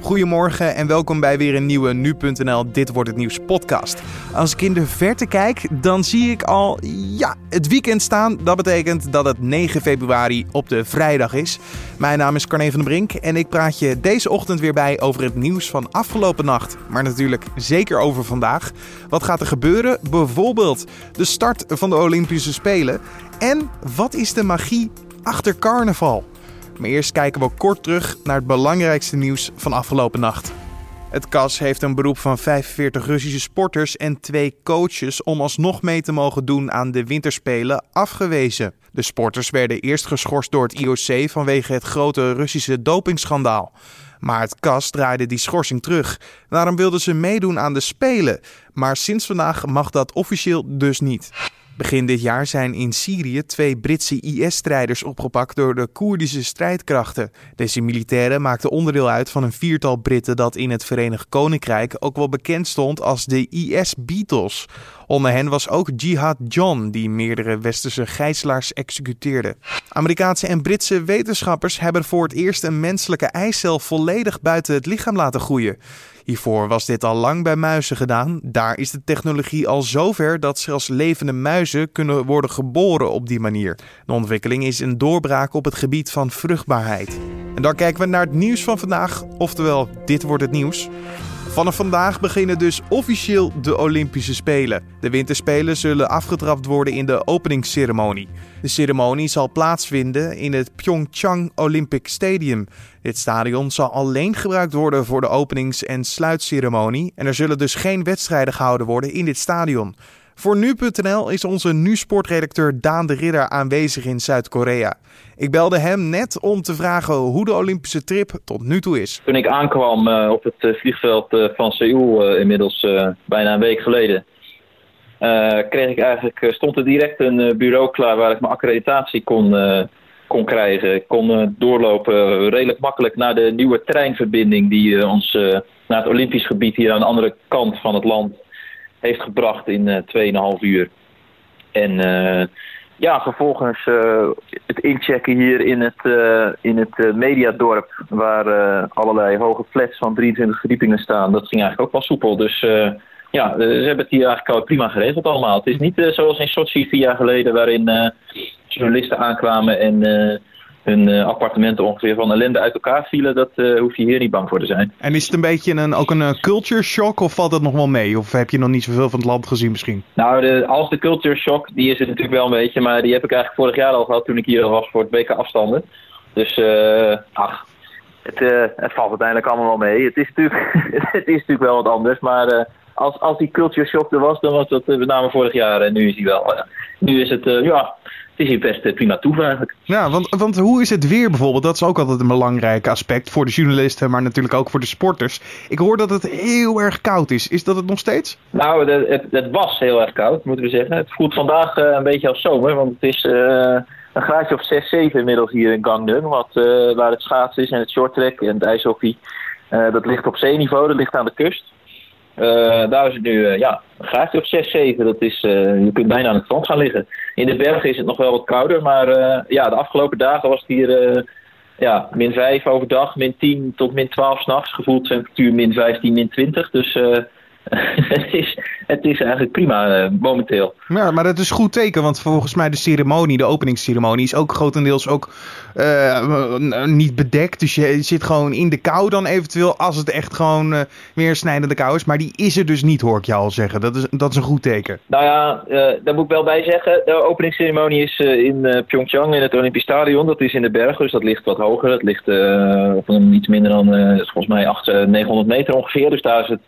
Goedemorgen en welkom bij weer een nieuwe Nu.nl Dit Wordt Het Nieuws podcast. Als ik in de verte kijk, dan zie ik al, ja, het weekend staan. Dat betekent dat het 9 februari op de vrijdag is. Mijn naam is Carne van den Brink en ik praat je deze ochtend weer bij over het nieuws van afgelopen nacht. Maar natuurlijk zeker over vandaag. Wat gaat er gebeuren? Bijvoorbeeld de start van de Olympische Spelen. En wat is de magie achter carnaval? Maar eerst kijken we kort terug naar het belangrijkste nieuws van afgelopen nacht. Het CAS heeft een beroep van 45 Russische sporters en twee coaches om alsnog mee te mogen doen aan de winterspelen afgewezen. De sporters werden eerst geschorst door het IOC vanwege het grote Russische dopingschandaal. Maar het CAS draaide die schorsing terug. Daarom wilden ze meedoen aan de Spelen. Maar sinds vandaag mag dat officieel dus niet. Begin dit jaar zijn in Syrië twee Britse IS-strijders opgepakt door de Koerdische strijdkrachten. Deze militairen maakten onderdeel uit van een viertal Britten dat in het Verenigd Koninkrijk ook wel bekend stond als de IS-Beatles. Onder hen was ook Jihad John, die meerdere westerse gijzelaars executeerde. Amerikaanse en Britse wetenschappers hebben voor het eerst een menselijke eicel volledig buiten het lichaam laten groeien. Hiervoor was dit al lang bij muizen gedaan. Daar is de technologie al zover dat zelfs levende muizen kunnen worden geboren op die manier. De ontwikkeling is een doorbraak op het gebied van vruchtbaarheid. En dan kijken we naar het nieuws van vandaag, oftewel dit wordt het nieuws. Vanaf vandaag beginnen dus officieel de Olympische Spelen. De winterspelen zullen afgetrapt worden in de openingsceremonie. De ceremonie zal plaatsvinden in het Pyeongchang Olympic Stadium. Dit stadion zal alleen gebruikt worden voor de openings- en sluitceremonie en er zullen dus geen wedstrijden gehouden worden in dit stadion. Voor nu.nl is onze nu-sportredacteur Daan de Ridder aanwezig in Zuid-Korea. Ik belde hem net om te vragen hoe de Olympische trip tot nu toe is. Toen ik aankwam uh, op het eh, vliegveld uh, van Seoul, inmiddels bijna een week geleden, kreeg ik eigenlijk, stond er direct een bureau klaar waar ik mijn accreditatie kon, kon krijgen. Ik kon doorlopen redelijk makkelijk naar de nieuwe treinverbinding die ons naar het Olympisch gebied hier aan de andere kant van het land heeft gebracht in uh, 2,5 uur. En uh, ja, vervolgens uh, het inchecken hier in het, in het mediadorp, waar allerlei hoge flats van 23 verdiepingen staan, dat ging eigenlijk ook wel soepel. Dus ja, ze hebben het hier eigenlijk prima geregeld allemaal. Het is niet zoals in Sochi vier jaar geleden, waarin journalisten aankwamen en hun uh, appartementen ongeveer van ellende uit elkaar vielen, dat uh, hoef je hier niet bang voor te zijn. En is het een beetje een, ook een uh, culture shock of valt dat nog wel mee? Of heb je nog niet zoveel van het land gezien misschien? Nou, de, als de culture shock, die is er natuurlijk wel een beetje, maar die heb ik eigenlijk vorig jaar al gehad toen ik hier was voor het WK afstanden. Dus, ach, het, het, valt uiteindelijk allemaal wel mee. Het is natuurlijk, het is natuurlijk wel wat anders, maar als, als die culture shock er was, dan was dat met name vorig jaar en nu is hij wel. nu is het, ja, het is hier best eh, prima toe eigenlijk. Ja, want, want hoe is het weer bijvoorbeeld? Dat is ook altijd een belangrijk aspect voor de journalisten, maar natuurlijk ook voor de sporters. Ik hoor dat het heel erg koud is. Is dat het nog steeds? Nou, het, het, het was heel erg koud, moeten we zeggen. Het voelt vandaag een beetje als zomer, want het is een graadje of 6, 7 inmiddels hier in Gangneung. Wat, uh, waar het schaatsen is en het shorttrack en het ijshockey. dat ligt op zeeniveau, dat ligt aan de kust. Uh, daar is het nu uh, ja, een graadje of 6, 7. Dat is, uh, je kunt bijna aan het strand gaan liggen. In de bergen is het nog wel wat kouder, maar ja, de afgelopen dagen was het hier ja, min 5 overdag, min 10 tot min 12 s'nachts. Gevoelstemperatuur min 15, min 20. Dus het, is, het is eigenlijk prima uh, momenteel. Ja, maar dat is goed teken, want volgens mij de ceremonie, de openingsceremonie, is ook grotendeels ook uh, niet bedekt. Dus je zit gewoon in de kou dan eventueel, als het echt gewoon uh, weer snijdende kou is. Maar die is er dus niet, hoor ik jou al zeggen. Dat is, dat is een goed teken. Nou ja, daar moet ik wel bij zeggen. De openingsceremonie is in Pyeongchang, in het Olympisch Stadion. Dat is in de bergen, dus dat ligt wat hoger. Dat ligt op een iets minder dan, volgens mij, 800, 900 meter ongeveer. Dus daar is het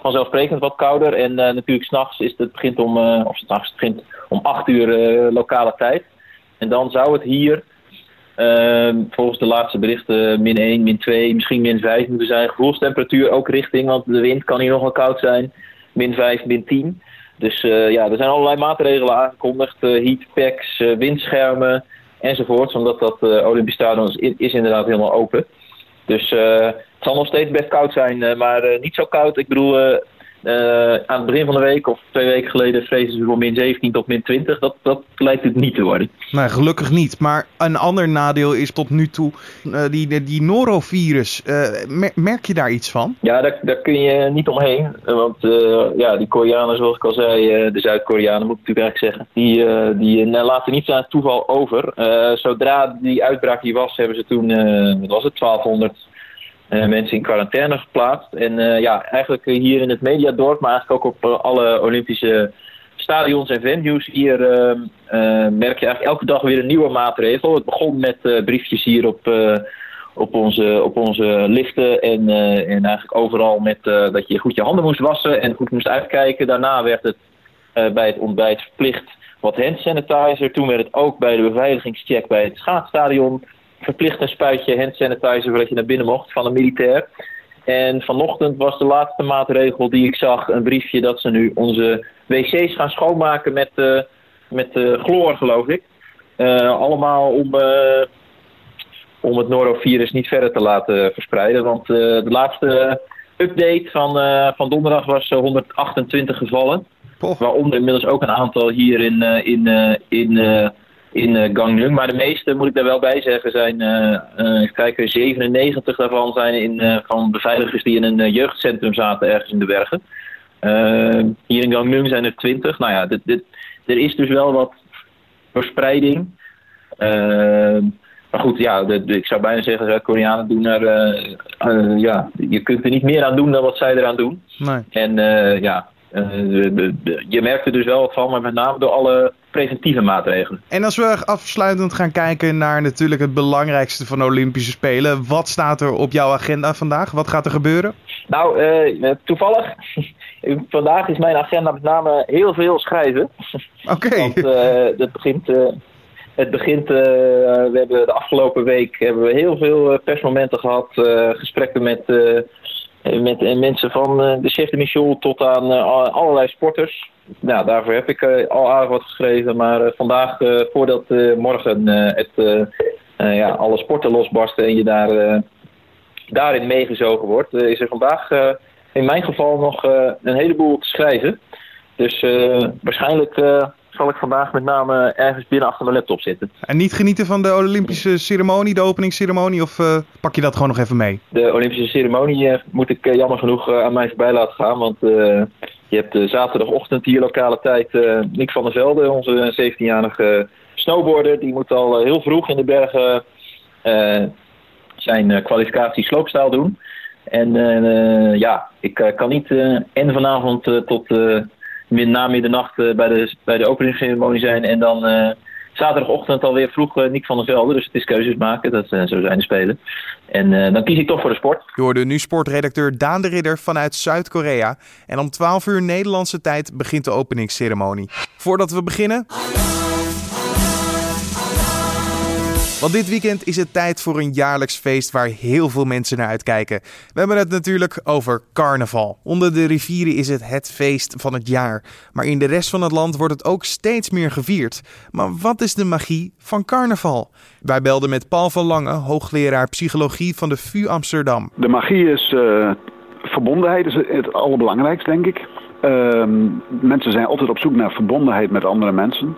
vanzelfsprekend wat kouder. En uh, natuurlijk s'nachts is het, begint om, uh, of s'nachts, begint om 8 uur uh, lokale tijd. En dan zou het hier, ehm, volgens de laatste berichten, min 1, min 2, misschien min 5 moeten zijn. Gevoelstemperatuur ook richting, want de wind kan hier nog wel koud zijn. Min 5, min 10. Dus ja, er zijn allerlei maatregelen aangekondigd. heatpacks, windschermen enzovoort. Omdat dat Olympisch Stadion is, is inderdaad helemaal open. Dus het zal nog steeds best koud zijn, maar niet zo koud. Ik bedoel, uh, aan het begin van de week of twee weken geleden vrezen ze voor min 17 tot min 20. Dat, dat lijkt het niet te worden. Nee, gelukkig niet. Maar een ander nadeel is tot nu toe uh, die, die norovirus. Uh, merk je daar iets van? Ja, daar, daar kun je niet omheen. Want ja, die Koreanen, zoals ik al zei, de Zuid-Koreanen moet ik natuurlijk eigenlijk zeggen, die, die laten niet aan het toeval over. zodra die uitbraak hier was, hebben ze toen, wat was het, 1200 uh, mensen in quarantaine geplaatst. En uh, ja, eigenlijk hier in het Mediadorp, maar eigenlijk ook op uh, alle Olympische stadions en venues. Hier ehm, merk je eigenlijk elke dag weer een nieuwe maatregel. Het begon met briefjes hier op, op, onze, op onze liften en, en eigenlijk overal met dat je goed je handen moest wassen en goed moest uitkijken. Daarna werd het bij het ontbijt verplicht wat hand sanitizer. Toen werd het ook bij de beveiligingscheck bij het schaatsstadion verplicht een spuitje hand sanitizer voordat je naar binnen mocht van een militair. En vanochtend was de laatste maatregel die ik zag een briefje dat ze nu onze wc's gaan schoonmaken met, uh, met uh, chloor, geloof ik. Uh, allemaal om, om het norovirus niet verder te laten verspreiden. Want de laatste update van, van donderdag was 128 gevallen. Waaronder inmiddels ook een aantal hier in, in, in in uh, Gangneung. Maar de meeste, moet ik daar wel bij zeggen, zijn, uh, kijken, 97 daarvan zijn in, van beveiligers die in een jeugdcentrum zaten ergens in de bergen. hier in Gangneung zijn er 20. Nou ja, dit, dit, er is dus wel wat verspreiding. maar goed, ja, de, de, ik zou bijna zeggen, Zuid-Koreanen doen er, ja, je kunt er niet meer aan doen dan wat zij eraan doen. Nee. En ja, je merkt er dus wel wat van, maar met name door alle preventieve maatregelen. En als we afsluitend gaan kijken naar natuurlijk het belangrijkste van de Olympische Spelen. Wat staat er op jouw agenda vandaag? Wat gaat er gebeuren? Nou, uh, toevallig. vandaag is mijn agenda met name heel veel schrijven. Oké. Want uh, het begint... Uh, het begint, we hebben de afgelopen week hebben we heel veel persmomenten gehad, gesprekken met met mensen van de chef de mission tot aan allerlei sporters nou, daarvoor heb ik al aardig wat geschreven. Maar vandaag, voordat morgen het, ja, alle sporten losbarsten en je daar, daarin meegezogen wordt, is er vandaag in mijn geval nog een heleboel te schrijven. Dus waarschijnlijk zal ik vandaag met name ergens binnen achter mijn laptop zitten. En niet genieten van de Olympische ceremonie, de openingsceremonie, of pak je dat gewoon nog even mee? De Olympische ceremonie moet ik jammer genoeg aan mij voorbij laten gaan, want je hebt uh, zaterdagochtend hier lokale tijd uh, Nick van der Velde, onze 17-jarige snowboarder. Die moet al uh, heel vroeg in de bergen zijn kwalificatie sloopstijl doen. En ja, ik kan niet en vanavond tot na middernacht bij, de, bij de openingsceremonie zijn en dan zaterdagochtend alweer vroeg uh, Nick van der Velde. Dus het is keuzes maken. Dat, uh, zo zijn de spelen. En dan kies ik toch voor de sport. Je hoorde nu sportredacteur Daan de Ridder vanuit Zuid-Korea. En om 12 uur Nederlandse tijd begint de openingsceremonie. Voordat we beginnen... Want dit weekend is het tijd voor een jaarlijks feest waar heel veel mensen naar uitkijken. We hebben het natuurlijk over carnaval. Onder de rivieren is het het feest van het jaar. Maar in de rest van het land wordt het ook steeds meer gevierd. Maar wat is de magie van carnaval? Wij belden met Paul van Lange, hoogleraar psychologie van de VU Amsterdam. De magie is uh, verbondenheid, is het allerbelangrijkste denk ik. Uh, mensen zijn altijd op zoek naar verbondenheid met andere mensen.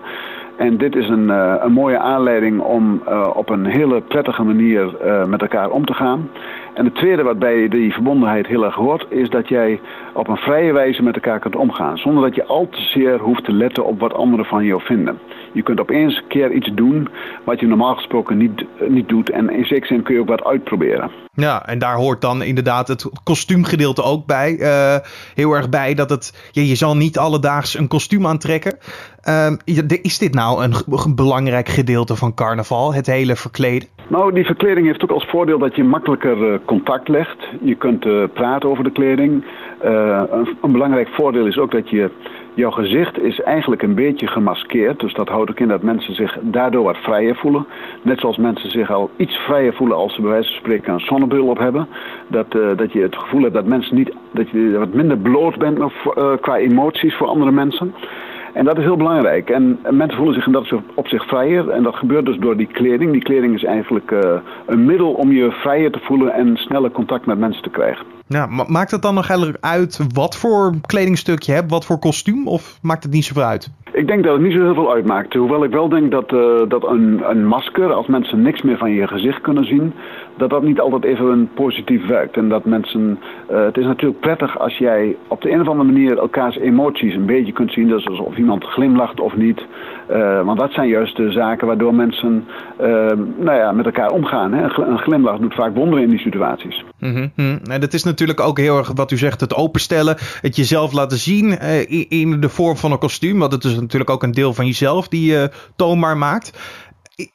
En dit is een, uh, een mooie aanleiding om uh, op een hele prettige manier uh, met elkaar om te gaan. En het tweede wat bij die verbondenheid heel erg hoort, is dat jij op een vrije wijze met elkaar kunt omgaan. Zonder dat je al te zeer hoeft te letten op wat anderen van jou vinden. Je kunt opeens een keer iets doen wat je normaal gesproken niet, niet doet. En in zekere zin kun je ook wat uitproberen. Ja, en daar hoort dan inderdaad het kostuumgedeelte ook bij. Uh, heel erg bij dat het. Ja, je zal niet alledaags een kostuum aantrekken. Uh, is dit nou een belangrijk gedeelte van carnaval? Het hele verkleden? Nou, die verkleding heeft ook als voordeel dat je makkelijker uh, contact legt. Je kunt praten over de kleding. Uh, een, een, belangrijk voordeel is ook dat je jouw gezicht is eigenlijk een beetje gemaskeerd. Dus dat houdt ook in dat mensen zich daardoor wat vrijer voelen. Net zoals mensen zich al iets vrijer voelen als ze bij wijze van spreken een zonnebril op hebben. Dat, dat je het gevoel hebt dat, mensen niet, dat je wat minder bloot bent of, qua emoties voor andere mensen. En dat is heel belangrijk. En mensen voelen zich in dat op zich vrijer. En dat gebeurt dus door die kleding. Die kleding is eigenlijk een middel om je vrijer te voelen en sneller contact met mensen te krijgen. Ja, maakt het dan nog eigenlijk uit wat voor kledingstuk je hebt, wat voor kostuum? Of maakt het niet zoveel uit? Ik denk dat het niet zo heel veel uitmaakt. Hoewel ik wel denk dat, uh, dat een, een masker, als mensen niks meer van je gezicht kunnen zien, dat dat niet altijd even positief werkt. En dat mensen. Uh, het is natuurlijk prettig als jij op de een of andere manier elkaars emoties een beetje kunt zien. Dus of iemand glimlacht of niet. Uh, want dat zijn juist de zaken waardoor mensen uh, nou ja, met elkaar omgaan. Hè. Een glimlach doet vaak wonderen in die situaties. Mm -hmm. En dat is natuurlijk ook heel erg wat u zegt: het openstellen. Het jezelf laten zien in de vorm van een kostuum. Want het is natuurlijk ook een deel van jezelf die je toonbaar maakt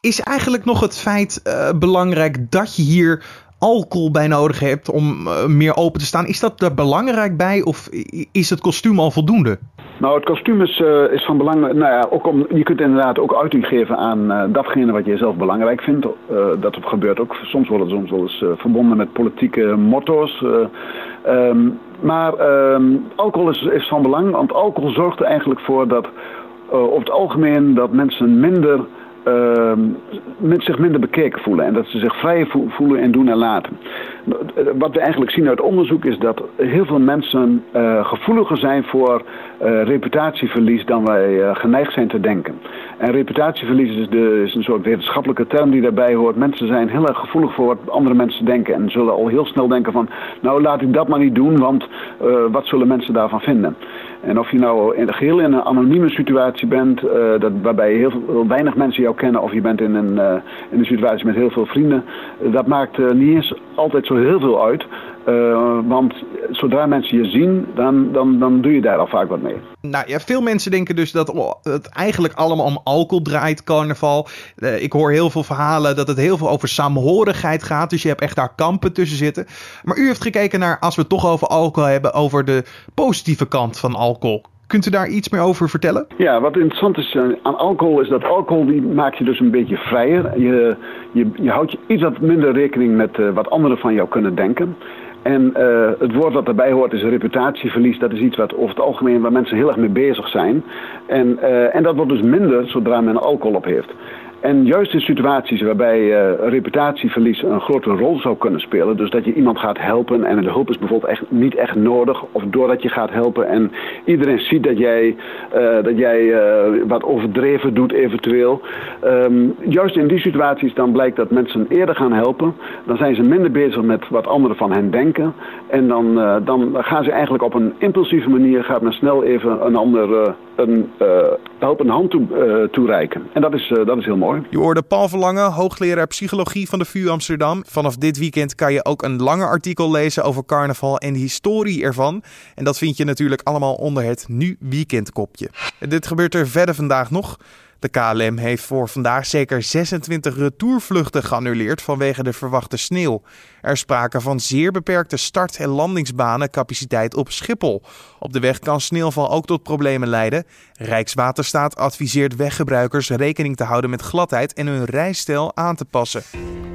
is eigenlijk nog het feit uh, belangrijk dat je hier alcohol bij nodig hebt om uh, meer open te staan? Is dat er belangrijk bij of is het kostuum al voldoende? Nou, het kostuum is, uh, is van belang. Nou ja, ook om, je kunt inderdaad ook uiting geven aan datgene wat je zelf belangrijk vindt. dat gebeurt ook. Soms wordt het soms wel eens verbonden met politieke motto's. Um, maar ehm, alcohol is, is van belang, want alcohol zorgt er eigenlijk voor dat over het algemeen dat mensen minder uh, zich minder bekeken voelen en dat ze zich vrij voelen in doen en laten. Wat we eigenlijk zien uit onderzoek is dat heel veel mensen uh, gevoeliger zijn voor uh, reputatieverlies dan wij uh, geneigd zijn te denken. En reputatieverlies is, de, is, een soort wetenschappelijke term die daarbij hoort. Mensen zijn heel erg gevoelig voor wat andere mensen denken en zullen al heel snel denken van, nou laat ik dat maar niet doen, want wat zullen mensen daarvan vinden? En of je nou in, geheel in een anonieme situatie bent, uh, dat, waarbij heel, veel, weinig mensen jou kennen, of je bent in een, uh, in een situatie met heel veel vrienden, dat maakt niet eens altijd zo heel veel uit. want zodra mensen je zien, dan, dan, dan doe je daar al vaak wat mee. Nou ja, veel mensen denken dus dat het eigenlijk allemaal om alcohol draait, carnaval. ik hoor heel veel verhalen dat het heel veel over samenhorigheid gaat. Dus je hebt echt daar kampen tussen zitten. Maar u heeft gekeken naar, als we het toch over alcohol hebben, over de positieve kant van alcohol. Kunt u daar iets meer over vertellen? Ja, wat interessant is eh, aan alcohol is dat alcohol die maakt je dus een beetje vrijer. Je, je, je houdt je iets wat minder rekening met uh, wat anderen van jou kunnen denken. En uh, het woord wat daarbij hoort is reputatieverlies. Dat is iets wat over het algemeen waar mensen heel erg mee bezig zijn. En, uh, en dat wordt dus minder zodra men alcohol op heeft. En juist in situaties waarbij uh, reputatieverlies een grote rol zou kunnen spelen, dus dat je iemand gaat helpen en de hulp is bijvoorbeeld echt, niet echt nodig, of doordat je gaat helpen en iedereen ziet dat jij, uh, dat jij uh, wat overdreven doet eventueel. Um, juist in die situaties dan blijkt dat mensen eerder gaan helpen, dan zijn ze minder bezig met wat anderen van hen denken en dan, dan gaan ze eigenlijk op een impulsieve manier, gaat men snel even een ander een helpende hand toe, toereiken. En dat is, dat is heel mooi. Je hoorde Paul Verlangen, hoogleraar psychologie van de VU Amsterdam. Vanaf dit weekend kan je ook een langer artikel lezen over carnaval en de historie ervan. En dat vind je natuurlijk allemaal onder het Nu Weekend kopje. Dit gebeurt er verder vandaag nog. De KLM heeft voor vandaag zeker 26 retourvluchten geannuleerd vanwege de verwachte sneeuw. Er is sprake van zeer beperkte start- en landingsbanencapaciteit op Schiphol. Op de weg kan sneeuwval ook tot problemen leiden. Rijkswaterstaat adviseert weggebruikers rekening te houden met gladheid en hun rijstijl aan te passen.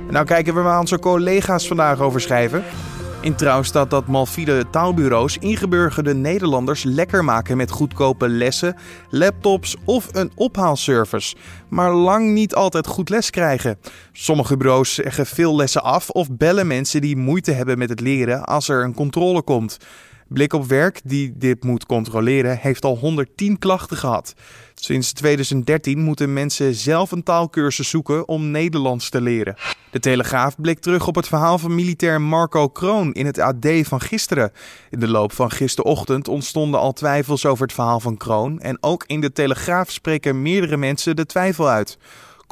En nou kijken we waar onze collega's vandaag over schrijven. In Trouw staat dat malfide taalbureaus ingeburgerde Nederlanders lekker maken met goedkope lessen, laptops of een ophaalservice, maar lang niet altijd goed les krijgen. Sommige bureaus zeggen veel lessen af of bellen mensen die moeite hebben met het leren als er een controle komt. Blik op Werk, die dit moet controleren, heeft al 110 klachten gehad. Sinds 2013 moeten mensen zelf een taalkursus zoeken om Nederlands te leren. De Telegraaf blikt terug op het verhaal van militair Marco Kroon in het AD van gisteren. In de loop van gisterochtend ontstonden al twijfels over het verhaal van Kroon en ook in de Telegraaf spreken meerdere mensen de twijfel uit.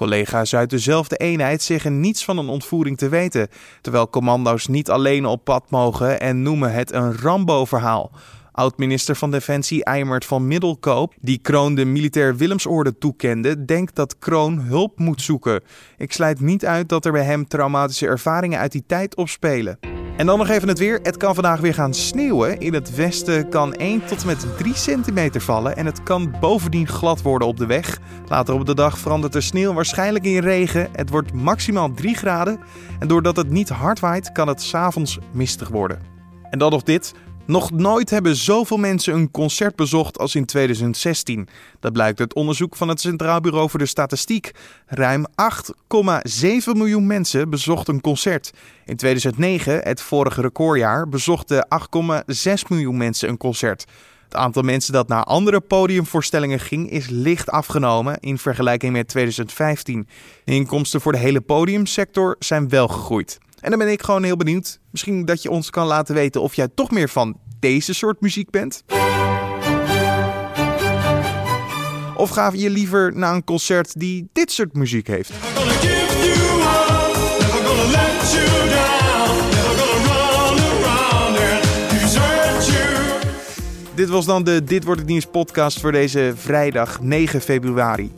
Collega's uit dezelfde eenheid zeggen niets van een ontvoering te weten, terwijl commando's niet alleen op pad mogen en noemen het een Rambo-verhaal. Oud-minister van Defensie Eimert van Middelkoop, die Kroon de militair Willemsorde toekende, denkt dat Kroon hulp moet zoeken. Ik sluit niet uit dat er bij hem traumatische ervaringen uit die tijd opspelen. En dan nog even het weer. Het kan vandaag weer gaan sneeuwen. In het westen kan 1 tot en met 3 centimeter vallen. En het kan bovendien glad worden op de weg. Later op de dag verandert de sneeuw waarschijnlijk in regen. Het wordt maximaal 3 graden. En doordat het niet hard waait, kan het s'avonds mistig worden. En dan nog dit. Nog nooit hebben zoveel mensen een concert bezocht als in 2016. Dat blijkt uit onderzoek van het Centraal Bureau voor de Statistiek. Ruim 8,7 miljoen mensen bezochten een concert. In 2009, het vorige recordjaar, bezochten 8,6 miljoen mensen een concert. Het aantal mensen dat naar andere podiumvoorstellingen ging is licht afgenomen in vergelijking met 2015. De inkomsten voor de hele podiumsector zijn wel gegroeid. En dan ben ik gewoon heel benieuwd. Misschien dat je ons kan laten weten of jij toch meer van deze soort muziek bent. Of ga je liever naar een concert die dit soort muziek heeft? Dit was dan de Dit wordt het nieuws podcast voor deze vrijdag 9 februari.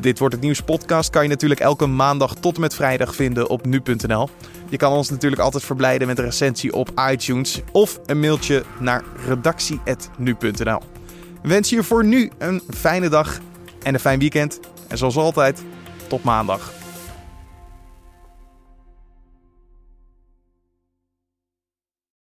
Dit wordt het nieuws podcast kan je natuurlijk elke maandag tot en met vrijdag vinden op nu.nl. Je kan ons natuurlijk altijd verblijden met een recensie op iTunes of een mailtje naar redactie.nu.nl. We wensen je voor nu een fijne dag en een fijn weekend. En zoals altijd, tot maandag.